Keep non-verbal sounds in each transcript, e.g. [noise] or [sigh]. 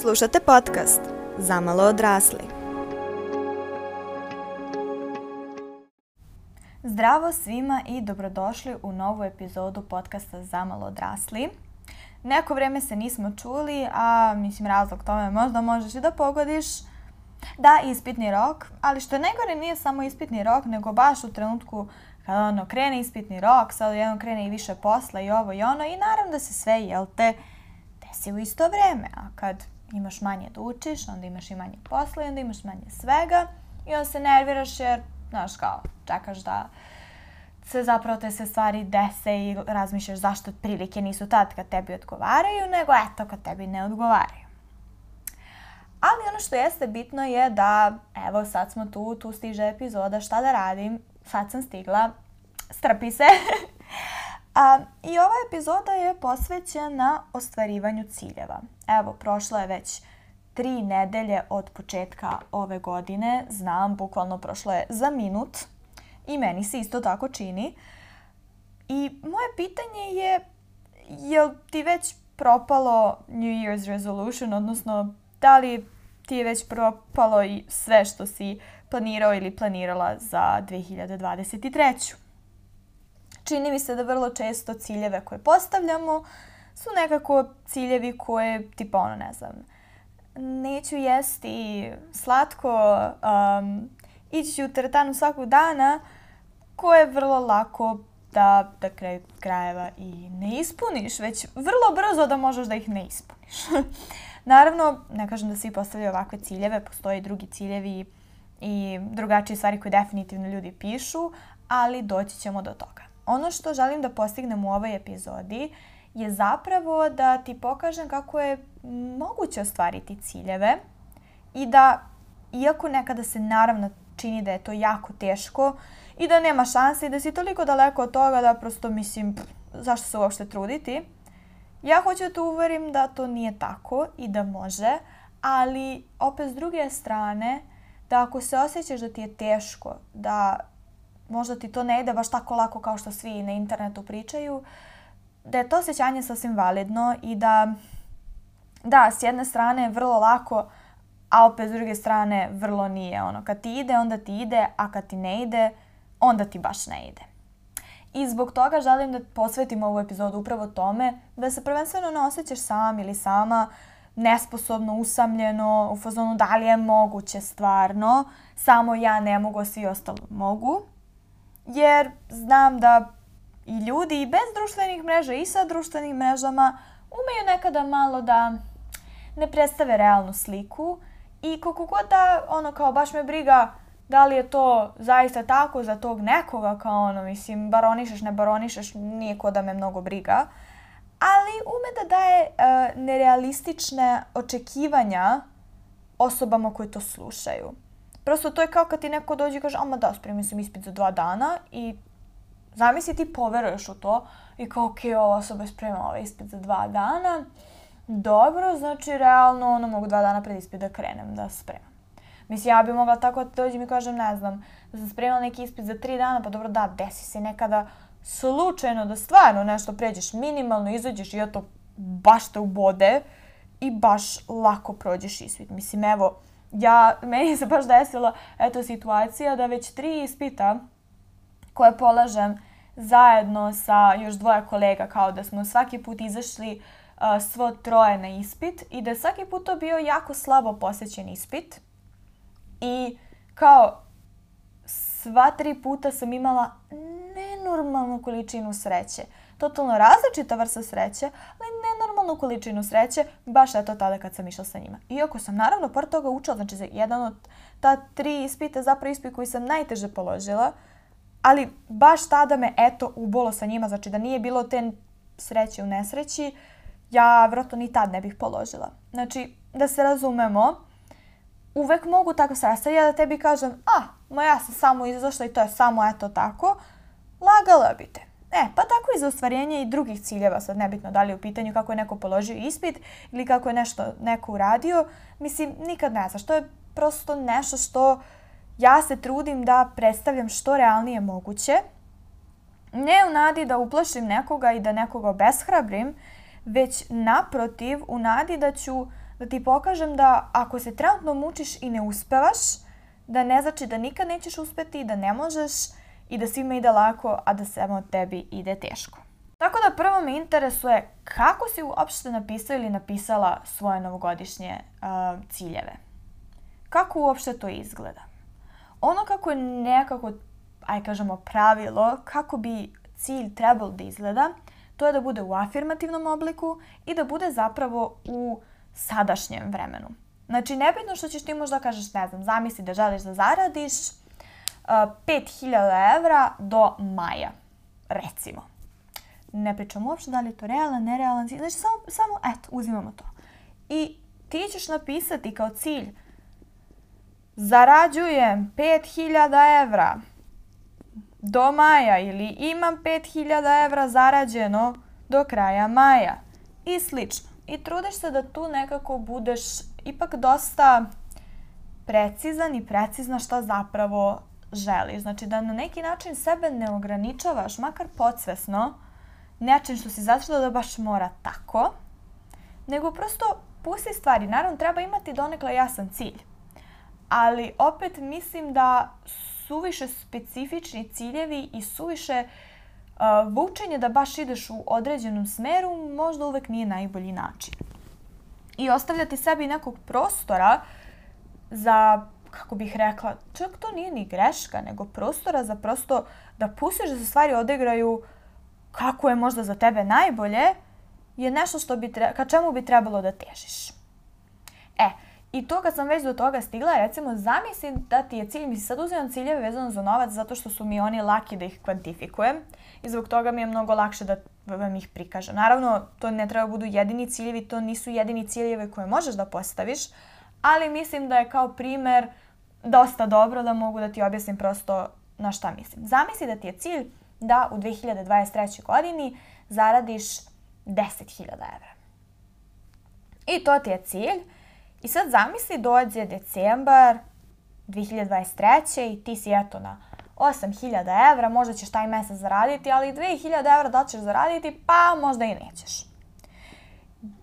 Slušate podcast Zamalo odrasli. Zdravo svima i dobrodošli u novu epizodu podcasta Zamalo odrasli. Neko vreme se nismo čuli, a mislim razlog tome možda možeš i da pogodiš. Da, ispitni rok, ali što je najgore nije samo ispitni rok, nego baš u trenutku kada ono krene ispitni rok, sad jednom krene i više posla i ovo i ono i naravno da se sve, jel te, desi u isto vreme. A kad imaš manje da učiš, onda imaš i manje posla i onda imaš manje svega i onda se nerviraš jer, znaš, kao, čekaš da se zapravo te sve stvari dese i razmišljaš zašto prilike nisu tad kad tebi odgovaraju, nego eto kad tebi ne odgovaraju. Ali ono što jeste bitno je da, evo sad smo tu, tu stiže epizoda, šta da radim, sad sam stigla, strpi se. [laughs] A, I ova epizoda je posvećena ostvarivanju ciljeva. Evo, prošlo je već tri nedelje od početka ove godine. Znam, bukvalno prošlo je za minut i meni se isto tako čini. I moje pitanje je, je li ti već propalo New Year's resolution, odnosno da li ti je već propalo i sve što si planirao ili planirala za 2023 čini mi se da vrlo često ciljeve koje postavljamo su nekako ciljevi koje, tipa ono, ne znam, neću jesti slatko, um, ići ću u teretanu svakog dana, koje je vrlo lako da, da kraj krajeva i ne ispuniš, već vrlo brzo da možeš da ih ne ispuniš. [laughs] Naravno, ne kažem da svi postavljaju ovakve ciljeve, postoje i drugi ciljevi i drugačije stvari koje definitivno ljudi pišu, ali doći ćemo do toga. Ono što želim da postignem u ovoj epizodi je zapravo da ti pokažem kako je moguće ostvariti ciljeve i da, iako nekada se naravno čini da je to jako teško i da nema šanse i da si toliko daleko od toga da prosto mislim pff, zašto se uopšte truditi, ja hoću da te uverim da to nije tako i da može, ali opet s druge strane da ako se osjećaš da ti je teško, da možda ti to ne ide baš tako lako kao što svi na internetu pričaju, da je to osjećanje sasvim validno i da, da, s jedne strane je vrlo lako, a opet s druge strane vrlo nije. Ono, kad ti ide, onda ti ide, a kad ti ne ide, onda ti baš ne ide. I zbog toga želim da posvetim ovu epizodu upravo tome da se prvenstveno ne osjećaš sam ili sama nesposobno, usamljeno, u fazonu da li je moguće stvarno, samo ja ne mogu, a svi ostalo mogu jer znam da i ljudi i bez društvenih mreža i sa društvenim mrežama umeju nekada malo da ne predstave realnu sliku i koliko god da ono kao baš me briga da li je to zaista tako za tog nekoga kao ono mislim baronišeš ne baronišeš nije ko da me mnogo briga ali ume da daje e, nerealistične očekivanja osobama koje to slušaju. Prosto to je kao kad ti neko dođe i kaže, ama da, spremio sam ispit za dva dana i zamisli ti poveruješ u to i kao, ok, ova osoba je spremala ovaj ispit za dva dana, dobro, znači realno ono mogu dva dana pred ispit da krenem, da spremam. Mislim, ja bi mogla tako da dođem i kažem, ne znam, da sam spremila neki ispit za tri dana, pa dobro, da, desi se nekada slučajno da stvarno nešto pređeš minimalno, izađeš i ja to baš te ubode i baš lako prođeš ispit. Mislim, evo, ja, meni se baš desila eto, situacija da već tri ispita koje polažem zajedno sa još dvoje kolega, kao da smo svaki put izašli uh, svo troje na ispit i da svaki put to bio jako slabo posećen ispit. I kao sva tri puta sam imala nenormalnu količinu sreće. Totalno različita vrsta sreće, ali nenormalna ogromnu količinu sreće baš eto tada kad sam išla sa njima. Iako sam naravno par toga učila, znači za jedan od ta tri ispita zapravo ispit koji sam najteže položila, ali baš tada me eto ubolo sa njima, znači da nije bilo te sreće u nesreći, ja vjerojatno ni tad ne bih položila. Znači, da se razumemo, uvek mogu tako sastaviti, Ja da tebi kažem, a, ah, ma ja sam samo izašla i to je samo eto tako, lagala bi te. E, pa tako i za ostvarenje i drugih ciljeva, sad nebitno da li je u pitanju kako je neko položio ispit ili kako je nešto neko uradio, mislim, nikad ne znaš. To je prosto nešto što ja se trudim da predstavljam što realnije moguće. Ne u nadi da uplašim nekoga i da nekoga obeshrabrim, već naprotiv u nadi da ću da ti pokažem da ako se trenutno mučiš i ne uspevaš, da ne znači da nikad nećeš uspeti i da ne možeš, i da svima ide lako, a da samo tebi ide teško. Tako da prvo me interesuje kako si uopšte napisao ili napisala svoje novogodišnje uh, ciljeve. Kako uopšte to izgleda? Ono kako je nekako, aj kažemo, pravilo, kako bi cilj trebalo da izgleda, to je da bude u afirmativnom obliku i da bude zapravo u sadašnjem vremenu. Znači, nebitno što ćeš ti možda da kažeš, ne znam, zamisli da želiš da zaradiš 5000 evra do maja, recimo. Ne pričam uopšte da li je to realan, nerealan cilj. Znači, samo, samo eto, uzimamo to. I ti ćeš napisati kao cilj zarađujem 5000 evra do maja ili imam 5000 evra zarađeno do kraja maja i slično. I trudiš se da tu nekako budeš ipak dosta precizan i precizna šta zapravo želiš. Znači da na neki način sebe ne ograničavaš, makar podsvesno, nečim što si začela da baš mora tako, nego prosto pusti stvari. Naravno, treba imati donekle jasan cilj. Ali opet mislim da suviše specifični ciljevi i suviše uh, vučenje da baš ideš u određenom smeru možda uvek nije najbolji način. I ostavljati sebi nekog prostora za kako bih rekla, čak to nije ni greška, nego prostora za prosto da pustiš da se stvari odigraju kako je možda za tebe najbolje, je nešto što bi treba, ka čemu bi trebalo da težiš. E, i to kad sam već do toga stigla, recimo zamisli da ti je cilj, mi sad uzimam ciljeve vezano za novac zato što su mi oni laki da ih kvantifikujem i zbog toga mi je mnogo lakše da vam da ih prikažem. Naravno, to ne treba da budu jedini ciljevi, to nisu jedini ciljevi koje možeš da postaviš, ali mislim da je kao primer dosta dobro da mogu da ti objasnim prosto na šta mislim. Zamisli da ti je cilj da u 2023. godini zaradiš 10.000 evra. I to ti je cilj. I sad zamisli dođe decembar 2023. i ti si eto na 8000 evra, možda ćeš taj mesec zaraditi, ali 2000 evra da ćeš zaraditi, pa možda i nećeš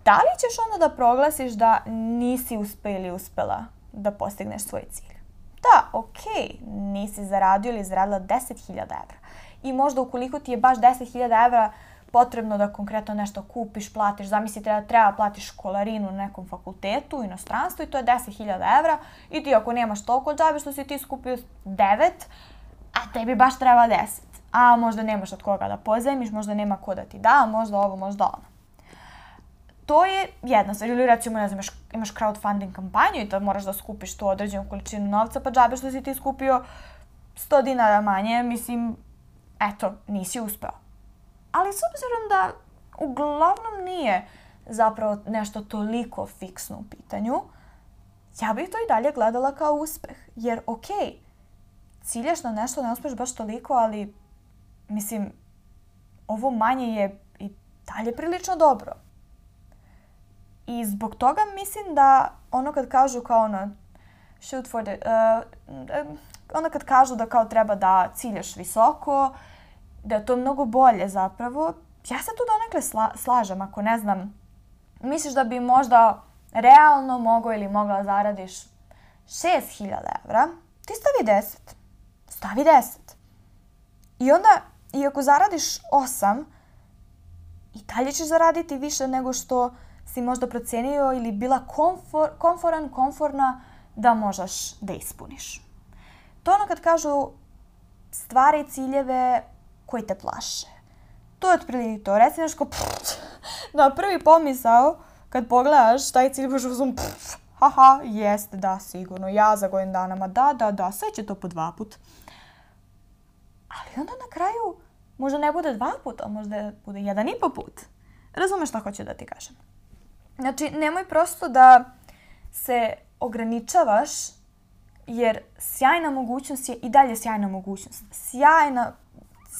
da li ćeš onda da proglasiš da nisi uspeo ili uspela da postigneš svoj cilj? Da, okay, nisi zaradio ili zaradila 10.000 evra. I možda ukoliko ti je baš 10.000 evra potrebno da konkretno nešto kupiš, platiš, zamislite da treba platiš školarinu na nekom fakultetu u inostranstvu i to je 10.000 evra i ti ako nemaš toliko džabe što si ti skupio 9, a tebi baš treba 10. A možda nemaš od koga da pozajmiš, možda nema ko da ti da, možda ovo, možda ono to je jedna stvar. Ili recimo, ne znam, imaš, imaš crowdfunding kampanju i to moraš da skupiš tu određenu količinu novca, pa džabe što si ti skupio 100 dinara manje, mislim, eto, nisi uspeo. Ali s obzirom da uglavnom nije zapravo nešto toliko fiksno u pitanju, ja bih to i dalje gledala kao uspeh. Jer, okej, okay, ciljaš na nešto, ne uspeš baš toliko, ali, mislim, ovo manje je i dalje prilično dobro. I zbog toga mislim da ono kad kažu kao ono shoot for the... Uh, uh, kad kažu da kao treba da ciljaš visoko, da je to mnogo bolje zapravo, ja se tu donekle sla, slažem ako ne znam. Misliš da bi možda realno mogao ili mogla da zaradiš 6000 evra, ti stavi 10. Stavi 10. I onda, i ako zaradiš 8, i dalje ćeš zaraditi više nego što si možda procenio ili bila komfor, komforan, komforna da možeš da ispuniš. To ono kad kažu stvari i ciljeve koji te plaše. To je otprilike to. Reci nešto na prvi pomisao kad pogledaš taj cilj koji uzum pff, haha, jeste, da, sigurno, ja za godin dana, da, da, da, sve će to po dva put. Ali onda na kraju možda ne bude dva puta, možda bude jedan i po put. Razumeš šta hoću da ti kažem? Znači, nemoj prosto da se ograničavaš jer sjajna mogućnost je i dalje sjajna mogućnost. Sjajna,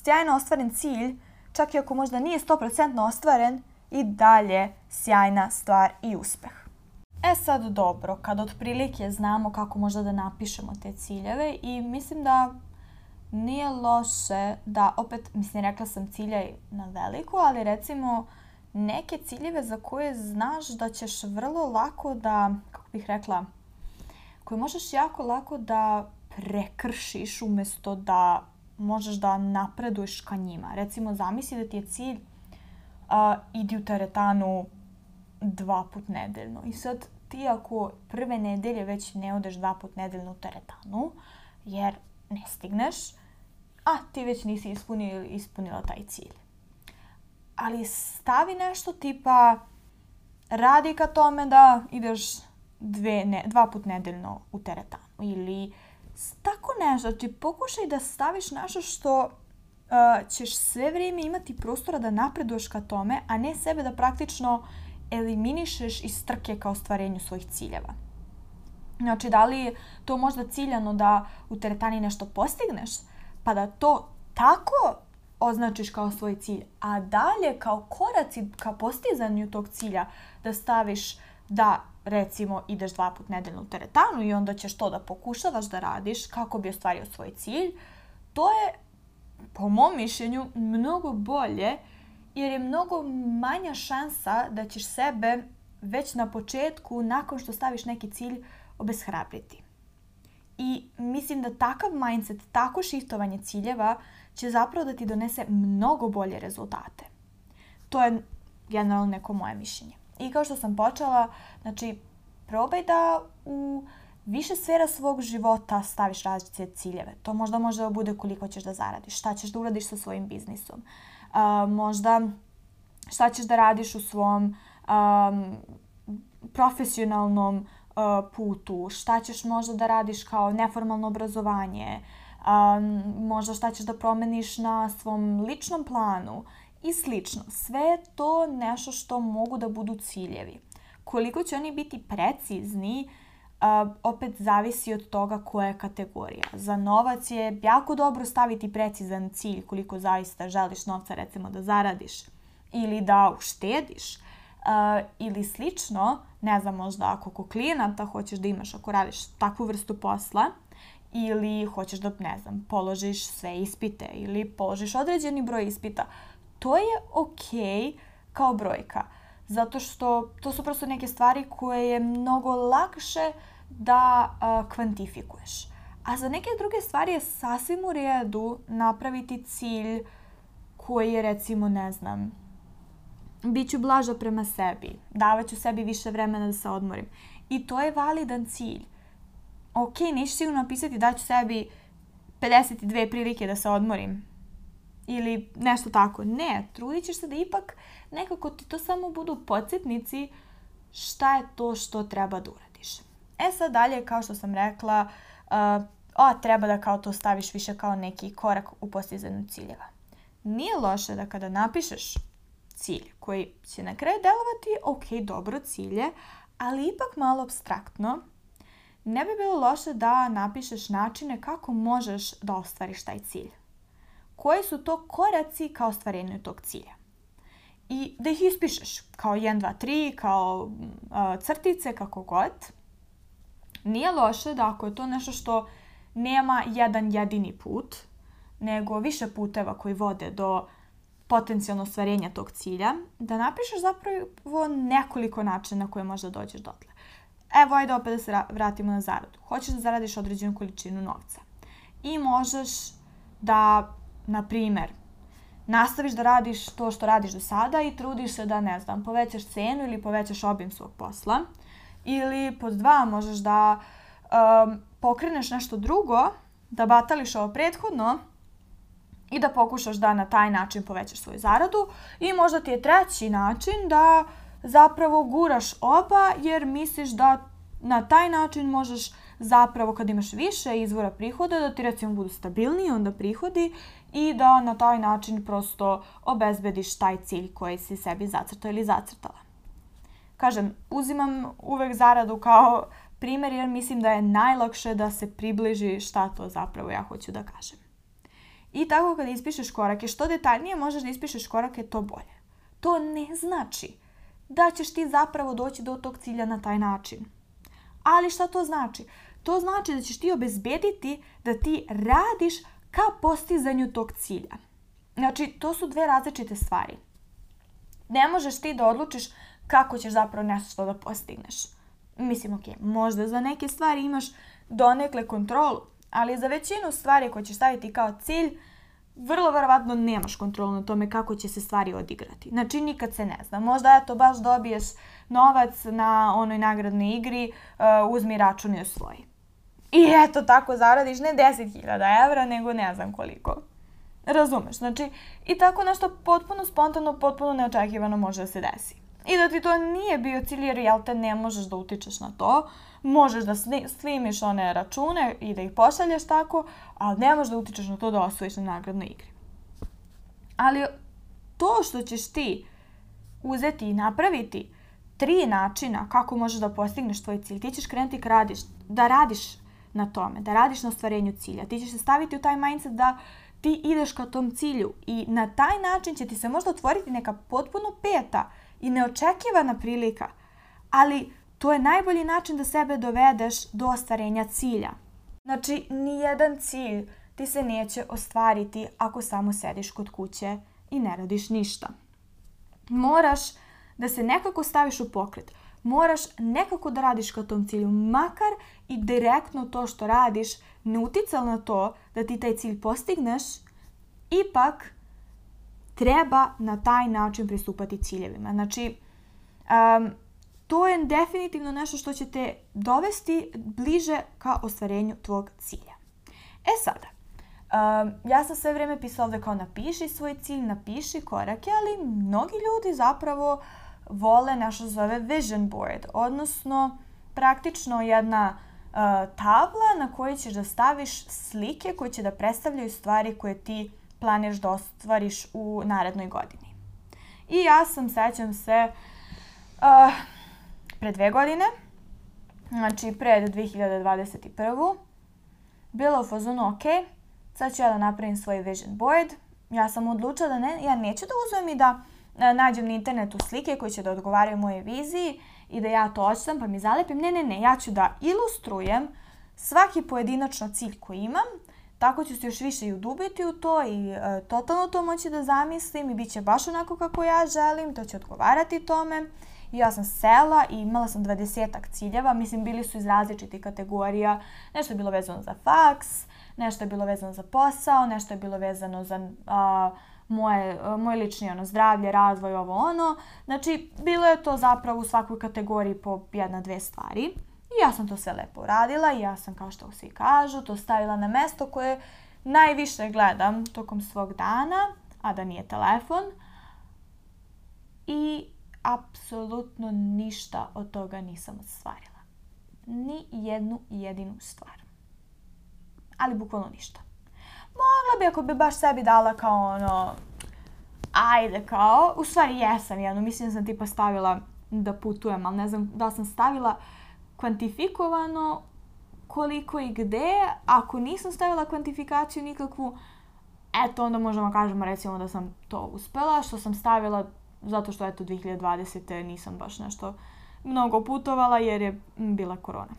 sjajno ostvaren cilj, čak i ako možda nije 100% ostvaren, i dalje sjajna stvar i uspeh. E sad dobro, kad otprilike znamo kako možda da napišemo te ciljeve i mislim da nije loše da opet, mislim rekla sam ciljaj na veliku, ali recimo neke ciljeve za koje znaš da ćeš vrlo lako da, kako bih rekla, koje možeš jako lako da prekršiš umesto da možeš da napreduješ ka njima. Recimo, zamisli da ti je cilj a, idi u teretanu dva put nedeljno. I sad ti ako prve nedelje već ne odeš dva put nedeljno u teretanu, jer ne stigneš, a ti već nisi ispunio ili ispunila taj cilj ali stavi nešto tipa radi ka tome da ideš dve, ne, dva put nedeljno u teretanu ili tako nešto. Znači pokušaj da staviš nešto što uh, ćeš sve vrijeme imati prostora da napreduješ ka tome, a ne sebe da praktično eliminišeš iz trke ka ostvarenju svojih ciljeva. Znači, da li je to možda ciljano da u teretani nešto postigneš, pa da to tako označiš kao svoj cilj, a dalje kao koraci ka postizanju tog cilja da staviš da recimo ideš dva put nedeljno u teretanu i onda ćeš to da pokušavaš da radiš kako bi ostvario svoj cilj, to je po mom mišljenju mnogo bolje jer je mnogo manja šansa da ćeš sebe već na početku, nakon što staviš neki cilj, obeshrabriti. I mislim da takav mindset, tako šiftovanje ciljeva će zapravo da ti donese mnogo bolje rezultate. To je generalno neko moje mišljenje. I kao što sam počela, znači probaj da u više sfera svog života staviš različite ciljeve. To možda može da bude koliko ćeš da zaradiš, šta ćeš da uradiš sa svojim biznisom. A, možda šta ćeš da radiš u svom um, profesionalnom uh, putu, šta ćeš možda da radiš kao neformalno obrazovanje, uh, a, možda šta ćeš da promeniš na svom ličnom planu i slično. Sve je to nešto što mogu da budu ciljevi. Koliko će oni biti precizni, uh, opet zavisi od toga koja je kategorija. Za novac je jako dobro staviti precizan cilj koliko zaista želiš novca recimo da zaradiš ili da uštediš uh, ili slično, ne znam možda ako kuklinata hoćeš da imaš ako radiš takvu vrstu posla – ili hoćeš da, ne znam, položiš sve ispite ili položiš određeni broj ispita. To je okej okay kao brojka, zato što to su prosto neke stvari koje je mnogo lakše da a, kvantifikuješ. A za neke druge stvari je sasvim u redu napraviti cilj koji je recimo, ne znam, biću blaža prema sebi, davat sebi više vremena da se odmorim. I to je validan cilj ok, neću sigurno napisati da ću sebi 52 prilike da se odmorim ili nešto tako. Ne, trudit ćeš se da ipak nekako ti to samo budu podsjetnici šta je to što treba da uradiš. E sad dalje, kao što sam rekla, uh, a treba da kao to staviš više kao neki korak u postizanju ciljeva. Nije loše da kada napišeš cilj koji će na kraju delovati, ok, dobro cilje, ali ipak malo abstraktno, ne bi bilo loše da napišeš načine kako možeš da ostvariš taj cilj. Koji su to koraci ka ostvarenju tog cilja? I da ih ispišeš kao 1, 2, 3, kao a, crtice, kako god. Nije loše da ako je to nešto što nema jedan jedini put, nego više puteva koji vode do potencijalno ostvarenja tog cilja, da napišeš zapravo nekoliko načina na koje da dođeš dotle. Evo, ajde opet da se vratimo na zaradu. Hoćeš da zaradiš određenu količinu novca. I možeš da, na primer, nastaviš da radiš to što radiš do sada i trudiš se da, ne znam, povećaš cenu ili povećaš obim svog posla. Ili pod dva možeš da um, pokreneš nešto drugo, da batališ ovo prethodno i da pokušaš da na taj način povećaš svoju zaradu. I možda ti je treći način da uh, zapravo guraš oba jer misliš da na taj način možeš zapravo kad imaš više izvora prihoda da ti recimo budu stabilniji onda prihodi i da na taj način prosto obezbediš taj cilj koji si sebi zacrtao ili zacrtala. Kažem, uzimam uvek zaradu kao primer jer mislim da je najlakše da se približi šta to zapravo ja hoću da kažem. I tako kad ispišeš korake, što detaljnije možeš da ispišeš korake, to bolje. To ne znači da ćeš ti zapravo doći do tog cilja na taj način. Ali šta to znači? To znači da ćeš ti obezbediti da ti radiš ka postizanju tog cilja. Znači, to su dve različite stvari. Ne možeš ti da odlučiš kako ćeš zapravo nešto da postigneš. Mislim, ok, možda za neke stvari imaš donekle kontrolu, ali za većinu stvari koje ćeš staviti kao cilj, vrlo verovatno nemaš kontrolu na tome kako će se stvari odigrati. Znači, nikad se ne zna. Možda, to baš dobiješ novac na onoj nagradnoj igri, uh, uzmi račun i osvoji. I eto, tako zaradiš ne 10.000 evra, nego ne znam koliko. Razumeš, znači, i tako nešto potpuno spontano, potpuno neočekivano može da se desi. I da ti to nije bio cilj jer jel te ne možeš da utičeš na to. Možeš da slimiš one račune i da ih pošalješ tako, ali ne možeš da utičeš na to da osvojiš na nagradnoj igri. Ali to što ćeš ti uzeti i napraviti tri načina kako možeš da postigneš tvoj cilj, ti ćeš krenuti k radiš, da radiš na tome, da radiš na ostvarenju cilja. Ti ćeš se staviti u taj mindset da ti ideš ka tom cilju i na taj način će ti se možda otvoriti neka potpuno peta uh, i neočekivana prilika, ali to je najbolji način da sebe dovedeš do ostvarenja cilja. Znači, ni jedan cilj ti se neće ostvariti ako samo sediš kod kuće i ne radiš ništa. Moraš da se nekako staviš u pokret. Moraš nekako da radiš ka tom cilju, makar i direktno to što radiš ne uticalo na to da ti taj cilj postigneš, ipak treba na taj način pristupati ciljevima. Znači, um, to je definitivno nešto što će te dovesti bliže ka ostvarenju tvog cilja. E sada, um, ja sam sve vreme pisala ovde kao napiši svoj cilj, napiši korake, ali mnogi ljudi zapravo vole nešto zove vision board, odnosno praktično jedna uh, tabla na kojoj ćeš da staviš slike koje će da predstavljaju stvari koje ti planiraš da ostvariš u narednoj godini. I ja sam, sećam se, uh, pre dve godine, znači pred 2021. Bila u fazonu, ok, sad ću ja da napravim svoj vision board. Ja sam odlučila da ne, ja neću da uzmem i da uh, nađem na internetu slike koje će da odgovaraju moje viziji i da ja to očetam pa mi zalepim. Ne, ne, ne, ja ću da ilustrujem svaki pojedinačno cilj koji imam, Tako ću se još više i udubiti u to i e, totalno to moći da zamislim i bit će baš onako kako ja želim, to će odgovarati tome. ja sam sela i imala sam 20 ciljeva, mislim bili su iz različitih kategorija, nešto je bilo vezano za faks, nešto je bilo vezano za posao, nešto je bilo vezano za a, moje, a, moje lični ono, zdravlje, razvoj, ovo ono. Znači, bilo je to zapravo u svakoj kategoriji po jedna, dve stvari. I ja sam to sve lepo uradila i ja sam, kao što svi kažu, to stavila na mesto koje najviše gledam tokom svog dana, a da nije telefon. I apsolutno ništa od toga nisam ostvarila. Ni jednu jedinu stvar. Ali bukvalno ništa. Mogla bi ako bi baš sebi dala kao ono, ajde kao, u stvari jesam jednu, mislim da sam tipa stavila da putujem, ali ne znam da sam stavila kvantifikovano koliko i gde. Ako nisam stavila kvantifikaciju nikakvu, eto onda možemo da kažemo recimo da sam to uspela, što sam stavila zato što eto 2020. nisam baš nešto mnogo putovala jer je bila korona.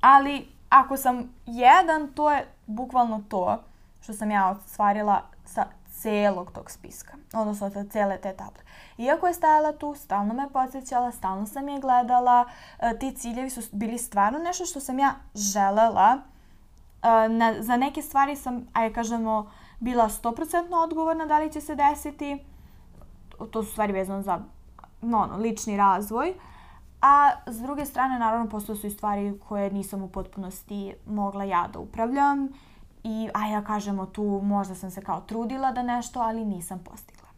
Ali ako sam jedan, to je bukvalno to što sam ja ostvarila sa celog tog spiska, odnosno od cele te table. Iako je stajala tu, stalno me podsjećala, stalno sam je gledala, e, ti ciljevi su bili stvarno nešto što sam ja želela. E, na, za neke stvari sam, aj kažemo, bila 100% odgovorna da li će se desiti. To su stvari vezano za no, ono, lični razvoj. A s druge strane, naravno, postoje su i stvari koje nisam u potpunosti mogla ja da upravljam i aj ja kažemo tu možda sam se kao trudila da nešto, ali nisam postigla.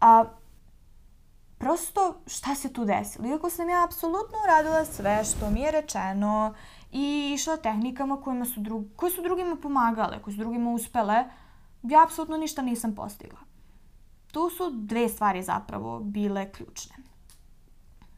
A, prosto šta se tu desilo? Iako sam ja apsolutno uradila sve što mi je rečeno i išla tehnikama kojima su drug, koje su drugima pomagale, koje su drugima uspele, ja apsolutno ništa nisam postigla. Tu su dve stvari zapravo bile ključne.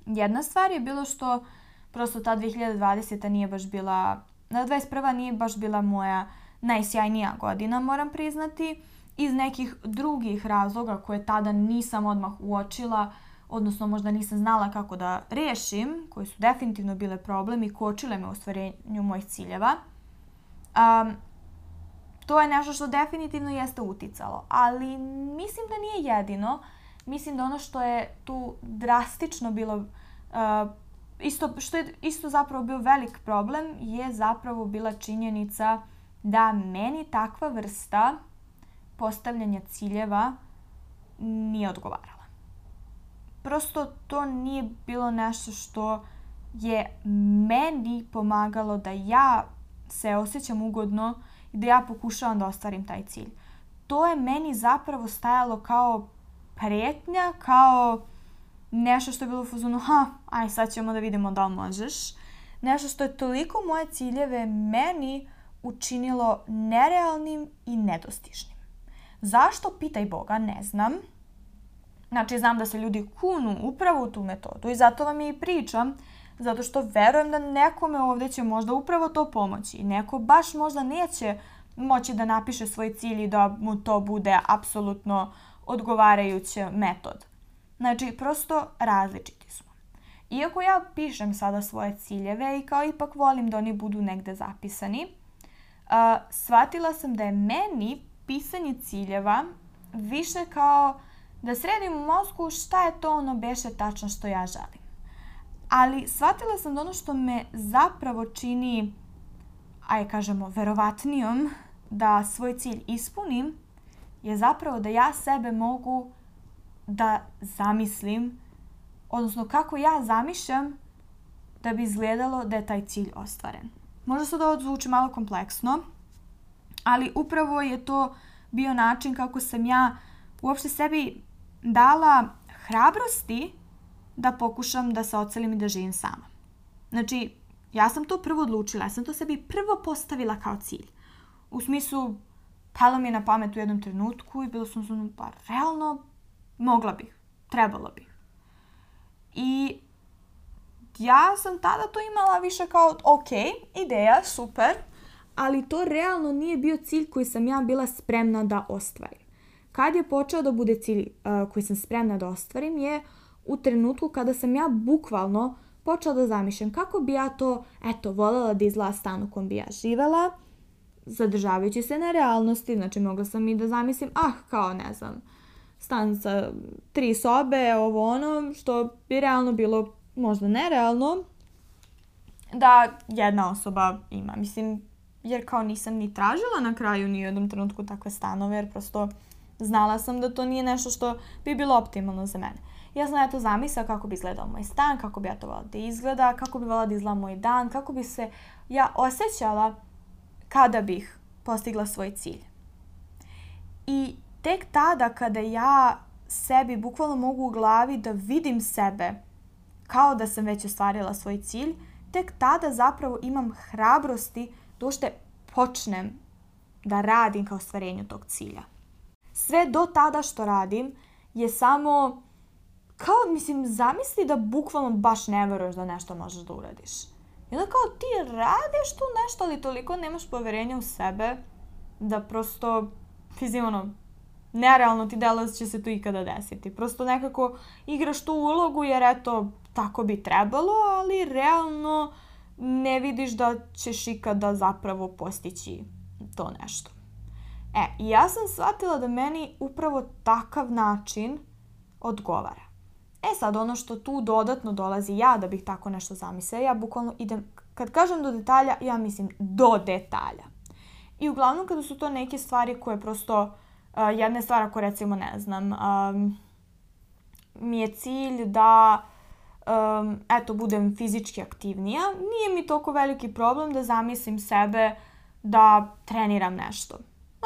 Jedna stvar je bilo što prosto ta 2020. nije baš bila, na 21. nije baš bila moja najsjajnija godina, moram priznati. Iz nekih drugih razloga koje tada nisam odmah uočila, odnosno možda nisam znala kako da rešim, koji su definitivno bile problem i kočile me u ostvarenju mojih ciljeva, um, to je nešto što definitivno jeste uticalo. Ali mislim da nije jedino. Mislim da ono što je tu drastično bilo, uh, isto, što je isto zapravo bio velik problem, je zapravo bila činjenica da meni takva vrsta postavljanja ciljeva nije odgovarala. Prosto to nije bilo nešto što je meni pomagalo da ja se osjećam ugodno i da ja pokušavam da ostvarim taj cilj. To je meni zapravo stajalo kao pretnja, kao nešto što je bilo u fuzonu, ha, aj sad ćemo da vidimo da li možeš. Nešto što je toliko moje ciljeve meni uh, učinilo nerealnim i nedostižnim. Zašto, pitaj Boga, ne znam. Znači, znam da se ljudi kunu upravo u tu metodu i zato vam je i pričam, zato što verujem da nekome ovde će možda upravo to pomoći. Neko baš možda neće moći da napiše svoj cilj i da mu to bude apsolutno odgovarajuća metod. Znači, prosto različiti smo. Iako ja pišem sada svoje ciljeve i kao ipak volim da oni budu negde zapisani, a, shvatila sam da je meni pisanje ciljeva više kao da sredim u mozgu šta je to ono beše tačno što ja želim. Ali shvatila sam da ono što me zapravo čini, aj kažemo, verovatnijom da svoj cilj ispunim, je zapravo da ja sebe mogu da zamislim, odnosno kako ja zamišljam da bi izgledalo da je taj cilj ostvaren. Možda sad ovo zvuči malo kompleksno, ali upravo je to bio način kako sam ja uopšte sebi dala hrabrosti da pokušam da se ocelim i da živim sama. Znači, ja sam to prvo odlučila, ja sam to sebi prvo postavila kao cilj. U smislu, palo mi je na pamet u jednom trenutku i bilo sam sam, pa realno, mogla bih, trebalo bih. I ja sam tada to imala više kao, ok, ideja, super, ali to realno nije bio cilj koji sam ja bila spremna da ostvarim. Kad je počeo da bude cilj uh, koji sam spremna da ostvarim je u trenutku kada sam ja bukvalno počela da zamišljam kako bi ja to, eto, volela da izgleda stan u kom bi ja živela, zadržavajući se na realnosti, znači mogla sam i da zamislim, ah, kao, ne znam, stan sa tri sobe, ovo ono, što bi realno bilo možda nerealno da jedna osoba ima. Mislim, jer kao nisam ni tražila na kraju ni u jednom trenutku takve stanove, jer prosto znala sam da to nije nešto što bi bilo optimalno za mene. Ja sam eto zamisla kako bi izgledao moj stan, kako bi ja to volala da izgleda, kako bi volala da izgleda moj dan, kako bi se ja osjećala kada bih postigla svoj cilj. I tek tada kada ja sebi bukvalno mogu u glavi da vidim sebe kao da sam već ostvarila svoj cilj, tek tada zapravo imam hrabrosti da ušte počnem da radim ka ostvarenju tog cilja. Sve do tada što radim je samo kao, mislim, zamisli da bukvalno baš ne veruješ da nešto možeš da uradiš. I onda kao ti radiš tu nešto, ali toliko nemaš poverenja u sebe da prosto, fizi ono, nerealno ti dela da će se to ikada desiti. Prosto nekako igraš tu ulogu jer eto, tako bi trebalo, ali realno ne vidiš da ćeš ikada zapravo postići to nešto. E, ja sam shvatila da meni upravo takav način odgovara. E sad, ono što tu dodatno dolazi ja da bih tako nešto zamislila, ja bukvalno idem, kad kažem do detalja, ja mislim do detalja. I uglavnom kada su to neke stvari koje prosto Uh, jedna je stvar ako recimo ne znam, um, mi je cilj da um, eto budem fizički aktivnija, nije mi toliko veliki problem da zamislim sebe da treniram nešto.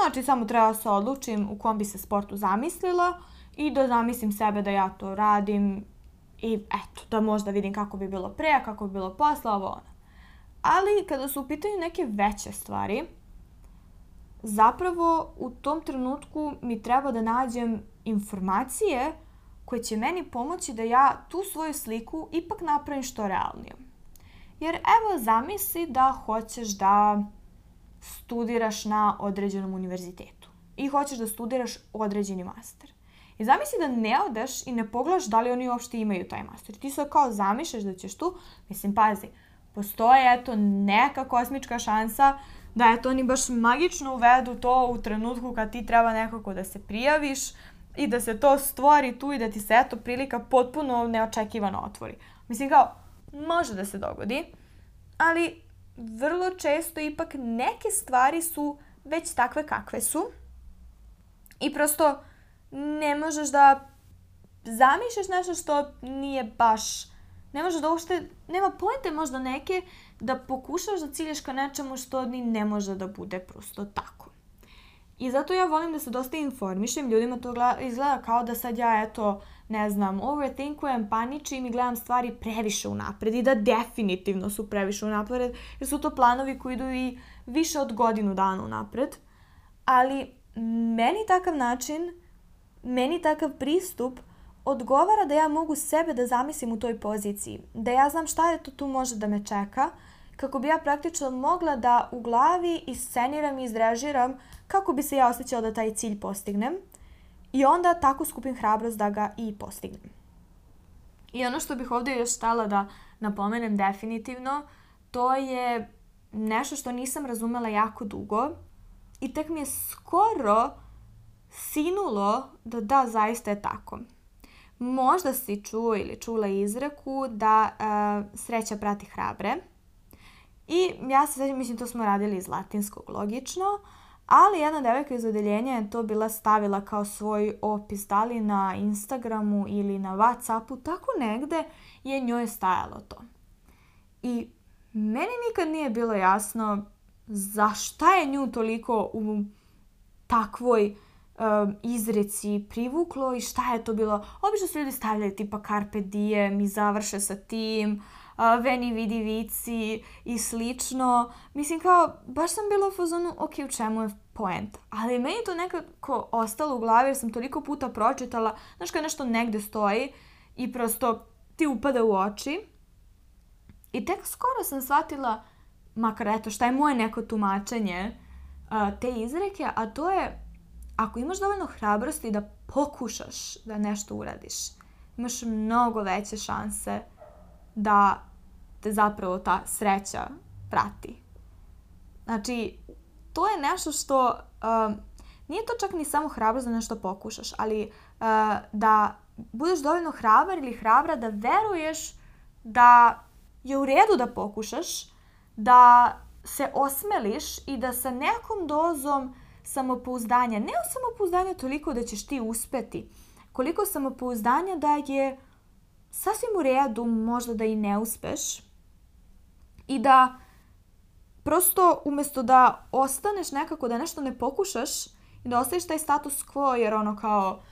Znači samo treba da se odlučim u kom bi se sportu zamislila i da zamislim sebe da ja to radim i eto da možda vidim kako bi bilo pre, kako bi bilo posle, ovo ono. Ali kada su u pitanju neke veće stvari, zapravo u tom trenutku mi treba da nađem informacije koje će meni pomoći da ja tu svoju sliku ipak napravim što realnijom. Jer evo zamisli da hoćeš da studiraš na određenom univerzitetu i hoćeš da studiraš određeni master. I zamisli da ne odeš i ne pogledaš da li oni uopšte imaju taj master. Ti sad kao zamišljaš da ćeš tu, mislim pazi, postoje eto neka kosmička šansa da eto oni baš magično uvedu to u trenutku kad ti treba nekako da se prijaviš i da se to stvori tu i da ti se eto prilika potpuno neočekivano otvori. Mislim kao, može da se dogodi, ali vrlo često ipak neke stvari su već takve kakve su i prosto ne možeš da zamišljaš nešto što nije baš, ne možeš da uopšte, nema pojente možda neke da pokušaš da cilješ ka nečemu što ni ne može da bude prosto tako. I zato ja volim da se dosta informišem, ljudima to izgleda kao da sad ja eto, ne znam, overthinkujem, paničim i gledam stvari previše unapred i da definitivno su previše unapred, jer su to planovi koji idu i više od godinu dana unapred. Ali meni takav način, meni takav pristup odgovara da ja mogu sebe da zamislim u toj poziciji, da ja znam šta je to tu može da me čeka, kako bi ja praktično mogla da u glavi isceniram i izrežiram kako bi se ja osjećala da taj cilj postignem i onda tako skupim hrabrost da ga i postignem. I ono što bih ovde još stala da napomenem definitivno, to je nešto što nisam razumela jako dugo i tek mi je skoro sinulo da da, zaista je tako. Možda si čuo ili čula izreku da e, sreća prati hrabre. I ja se sveđam, mislim, to smo radili iz latinskog, logično. Ali jedna devojka iz odeljenja je to bila stavila kao svoj opis, da li na Instagramu ili na Whatsappu, tako negde je njoj stajalo to. I meni nikad nije bilo jasno za šta je nju toliko u takvoj Um, izreci privuklo i šta je to bilo. Obično su ljudi stavljali tipa carpe diem i završe sa tim, uh, veni vidi vici i slično. Mislim kao, baš sam bila u fazonu, ok, u čemu je point. Ali meni je to nekako ostalo u glavi jer sam toliko puta pročitala, znaš kad nešto negde stoji i prosto ti upada u oči. I tek skoro sam shvatila, makar eto, šta je moje neko tumačenje uh, te izreke, a to je ako imaš dovoljno hrabrosti da pokušaš da nešto uradiš, imaš mnogo veće šanse da te zapravo ta sreća prati. Znači, to je nešto što um, nije to čak ni samo hrabrost da nešto pokušaš, ali uh, da budeš dovoljno hrabar ili hrabra da veruješ da je u redu da pokušaš, da se osmeliš i da sa nekom dozom samopouzdanja. Ne o samopouzdanja toliko da ćeš ti uspeti, koliko samopouzdanja da je sasvim u redu možda da i ne uspeš i da prosto umesto da ostaneš nekako, da nešto ne pokušaš i da ostaješ taj status quo jer ono kao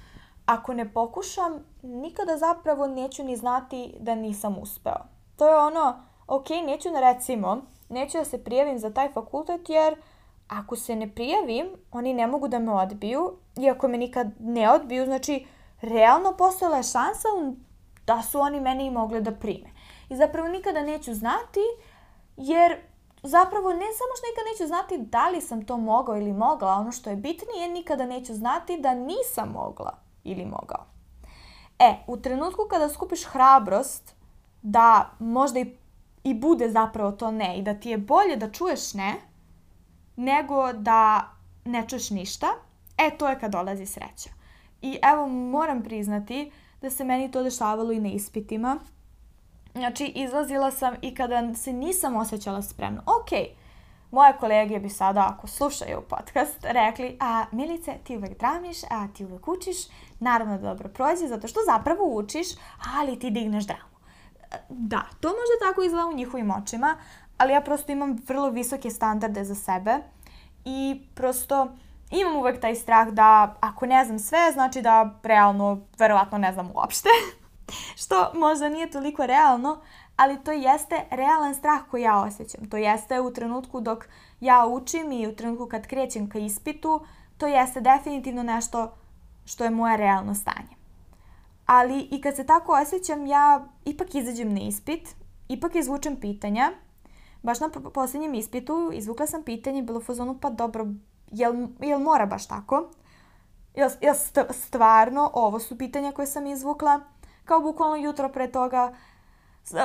ako ne pokušam, nikada zapravo neću ni znati da nisam uspeo. To je ono, ok, neću na recimo, neću da se prijavim za taj fakultet jer ako se ne prijavim, oni ne mogu da me odbiju. I ako me nikad ne odbiju, znači, realno postojala je šansa da su oni mene i mogli da prime. I zapravo nikada neću znati, jer zapravo ne samo što nikada neću znati da li sam to mogao ili mogla, ono što je bitnije, nikada neću znati da nisam mogla ili mogao. E, u trenutku kada skupiš hrabrost da možda i, i bude zapravo to ne i da ti je bolje da čuješ ne, nego da ne čuješ ništa, e to je kad dolazi sreća. I evo moram priznati da se meni to dešavalo i na ispitima. Znači, izlazila sam i kada se nisam osjećala spremno. Okej, okay, Moje kolege bi sada, ako slušaju podcast, rekli a Milice, ti uvek dramiš, a ti uvek učiš, naravno da dobro prođe, zato što zapravo učiš, ali ti digneš dramu. Da, to možda tako izgleda u njihovim očima, ali ja prosto imam vrlo visoke standarde za sebe i prosto imam uvek taj strah da ako ne znam sve, znači da realno, verovatno ne znam uopšte. [laughs] Što možda nije toliko realno, ali to jeste realan strah koji ja osjećam. To jeste u trenutku dok ja učim i u trenutku kad krećem ka ispitu, to jeste definitivno nešto što je moje realno stanje. Ali i kad se tako osjećam, ja ipak izađem na ispit, ipak izvučem pitanja baš na posljednjem ispitu izvukla sam pitanje, bilo u fazonu, pa dobro, jel, jel mora baš tako? Jel, jel stvarno, ovo su pitanja koje sam izvukla, kao bukvalno jutro pre toga,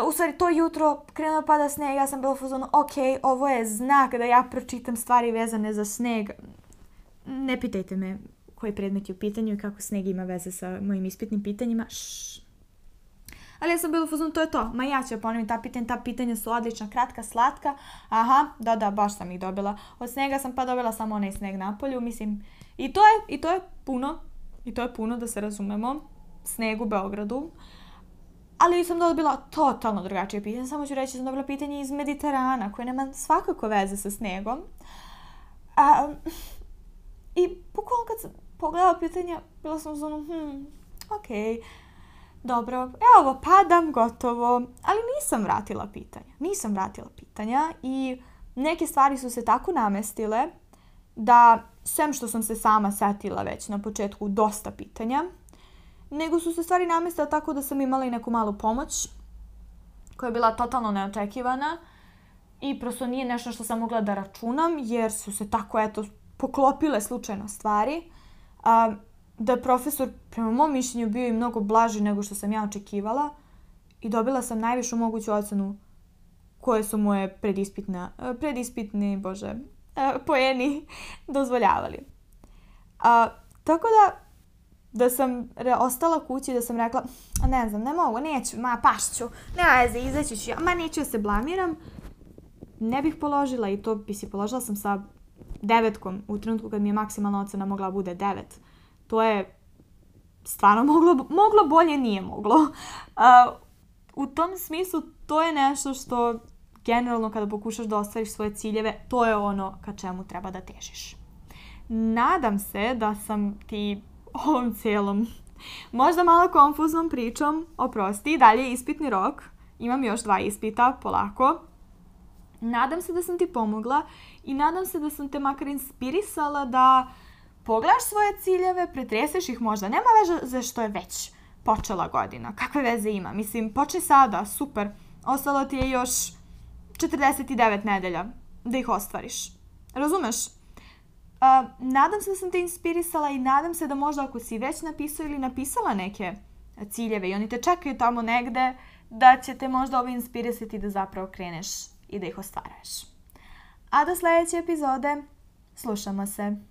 u stvari to jutro krenuo pada sneg, ja sam bila u fazonu, ok, ovo je znak da ja pročitam stvari vezane za sneg. Ne pitajte me koji predmet je u pitanju i kako sneg ima veze sa mojim ispitnim pitanjima. Šš. Ali ja sam bila u fazonu, to je to. Ma ja ću da ponovim ta pitanja, ta pitanja su odlična, kratka, slatka. Aha, da, da, baš sam ih dobila. Od snega sam pa dobila samo onaj sneg na polju, mislim. I to je, i to je puno, i to je puno da se razumemo. Sneg u Beogradu. Ali sam dobila totalno drugačije pitanje. Samo ću reći da sam dobila pitanje iz Mediterana, koje nema svakako veze sa snegom. A, I bukvalno kad sam pogledala pitanja, bila sam u zonu, hmm, okej. Okay dobro, evo, padam, gotovo. Ali nisam vratila pitanja. Nisam vratila pitanja i neke stvari su se tako namestile da, sem što sam se sama setila već na početku dosta pitanja, nego su se stvari namestile tako da sam imala i neku malu pomoć koja je bila totalno neočekivana i prosto nije nešto što sam mogla da računam jer su se tako eto poklopile slučajno stvari. Um, da je profesor, prema mom mišljenju, bio i mnogo blaži nego što sam ja očekivala i dobila sam najvišu moguću ocenu koje su moje predispitna, predispitni, bože, e, poeni [laughs] dozvoljavali. A, tako da, da sam ostala kući, da sam rekla, ne znam, ne mogu, neću, ma pašću, ne veze, izaći ću ja, ma neću da se blamiram, ne bih položila i to bi si položila sam sa devetkom u trenutku kad mi je maksimalna ocena mogla da bude devet. Uh, to je stvarno moglo, moglo bolje, nije moglo. Uh, [laughs] u tom smislu to je nešto što generalno kada pokušaš da ostvariš svoje ciljeve, to je ono ka čemu treba da težiš. Nadam se da sam ti [laughs] ovom celom, možda malo konfuznom pričom, oprosti, dalje je ispitni rok, imam još dva ispita, polako. Nadam se da sam ti pomogla i nadam se da sam te makar inspirisala da uh, pogledaš svoje ciljeve, pretreseš ih možda, nema veze za što je već počela godina. Kakve veze ima? Mislim, poče sada, super. Ostalo ti je još 49 nedelja da ih ostvariš. Razumeš? Uh, nadam se da sam te inspirisala i nadam se da možda ako si već napisao ili napisala neke ciljeve i oni te čekaju tamo negde, da će te možda ovo inspirisati da zapravo kreneš i da ih ostvaruješ. A do sledeće epizode, slušamo se!